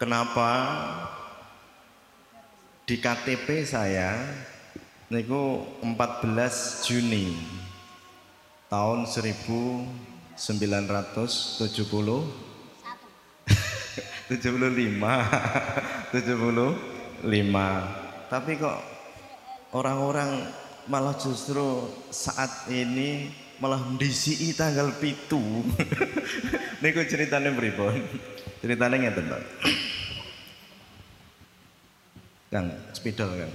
kenapa? Di KTP saya niku 14 Juni tahun 1970 75 75 tapi kok orang-orang malah justru saat ini malah mendisi tanggal pitu. Niku ceritanya pripun? Ceritanya Pak Kang spidol Kang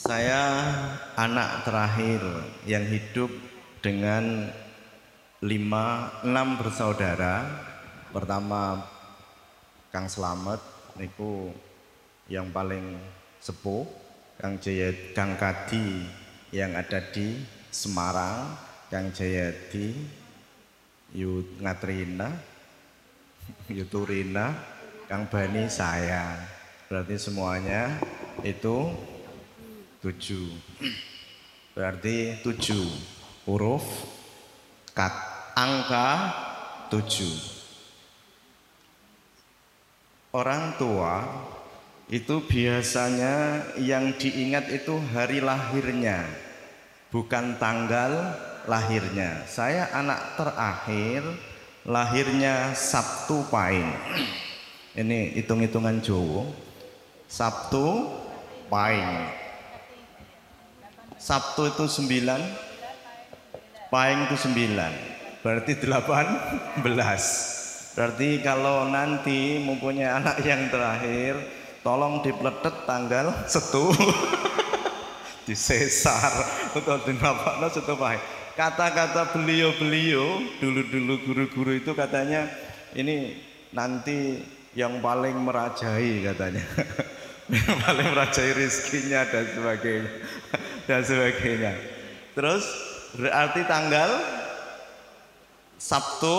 saya anak terakhir yang hidup dengan lima enam bersaudara. Pertama Kang Slamet niku yang paling sepuh. Kang Jayat Kang Kadi yang ada di Semarang. Kang Jayadi Yu Ngatrina Yuturina Kang Bani saya berarti semuanya itu tujuh berarti tujuh huruf kat angka tujuh orang tua itu biasanya yang diingat itu hari lahirnya, bukan tanggal lahirnya. Saya anak terakhir, lahirnya Sabtu Pahing. Ini hitung-hitungan Jowo. Sabtu Pahing. Sabtu itu sembilan, Pahing itu sembilan, berarti delapan belas. Berarti kalau nanti mempunyai anak yang terakhir, tolong dipletet tanggal setu disesar atau dinapakno setu pahit. Kata-kata beliau-beliau dulu-dulu guru-guru itu katanya ini nanti yang paling merajai katanya. yang paling merajai rizkinya dan sebagainya dan sebagainya. Terus berarti tanggal Sabtu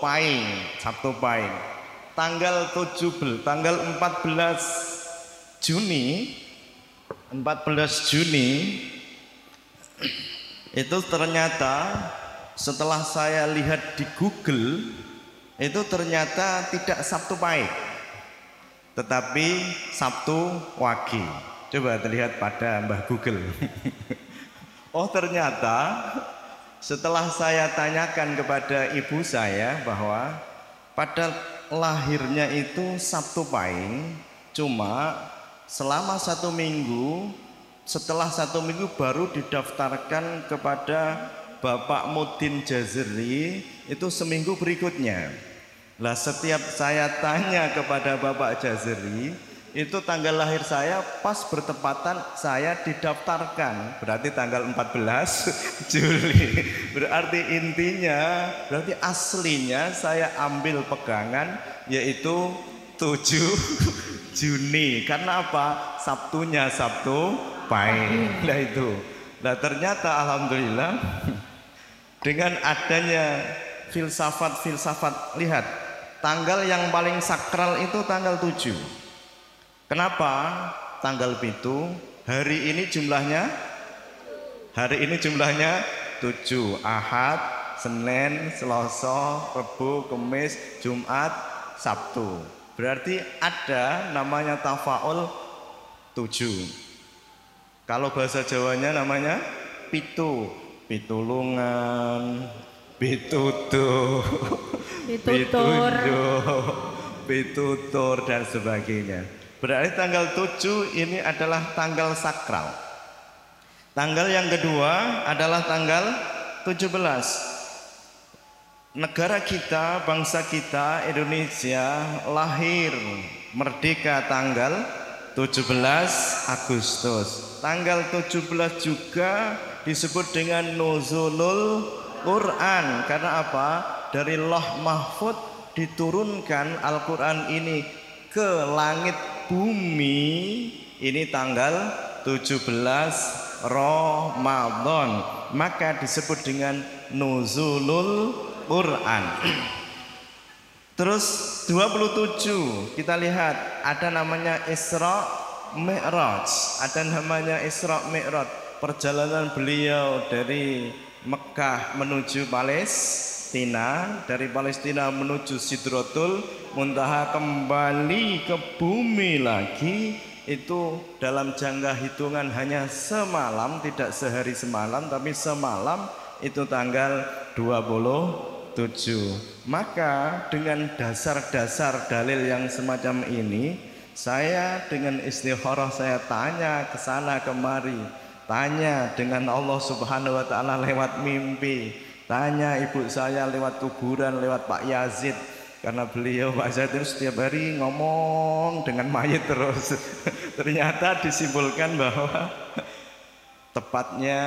Pahing, Sabtu Pahing. Tanggal 17, tanggal 14 Juni 14 Juni itu ternyata setelah saya lihat di Google itu ternyata tidak Sabtu Pahing tetapi Sabtu Wage. Coba terlihat pada Mbah Google. oh ternyata setelah saya tanyakan kepada ibu saya bahwa pada lahirnya itu Sabtu Pahing, cuma selama satu minggu, setelah satu minggu baru didaftarkan kepada Bapak Mudin Jazeri itu seminggu berikutnya. Lah setiap saya tanya kepada Bapak Jazeri, itu tanggal lahir saya pas bertepatan saya didaftarkan. Berarti tanggal 14 Juli. Berarti intinya berarti aslinya saya ambil pegangan yaitu 7 Juni. Karena apa? Sabtunya Sabtu Pahing nah itu. Nah ternyata Alhamdulillah dengan adanya filsafat-filsafat lihat tanggal yang paling sakral itu tanggal 7 Kenapa tanggal itu hari ini jumlahnya? Hari ini jumlahnya tujuh. Ahad, Senin, Selasa, Rabu, Kamis, Jumat, Sabtu. Berarti ada namanya tafaul tujuh. Kalau bahasa Jawanya namanya pitu, pitulungan, pitutu, pitutur, pitutur dan sebagainya. Berarti tanggal 7 ini adalah tanggal sakral. Tanggal yang kedua adalah tanggal 17. Negara kita, bangsa kita Indonesia lahir merdeka tanggal 17 Agustus. Tanggal 17 juga disebut dengan nuzulul Quran. Karena apa? Dari Loh Mahfud diturunkan Al-Quran ini ke langit bumi. Ini tanggal 17 Ramadan. Maka disebut dengan nuzulul Quran. Terus 27 kita lihat ada namanya Isra Mi'raj. Ada namanya Isra Mi'raj. Perjalanan beliau dari Mekah menuju Palestina dari Palestina menuju Sidrotul Muntaha kembali ke bumi lagi. Itu dalam jangka hitungan hanya semalam tidak sehari semalam tapi semalam itu tanggal 27 maka dengan dasar-dasar dalil yang semacam ini saya dengan istikharah saya tanya ke sana kemari tanya dengan Allah Subhanahu wa taala lewat mimpi. Tanya ibu saya lewat kuburan lewat Pak Yazid. Karena beliau Pak Zaitun setiap hari ngomong dengan mayat terus. Ternyata disimpulkan bahwa tepatnya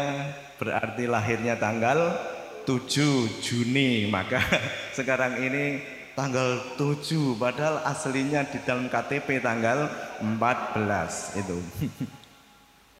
berarti lahirnya tanggal 7 Juni. Maka sekarang ini tanggal 7 padahal aslinya di dalam KTP tanggal 14 itu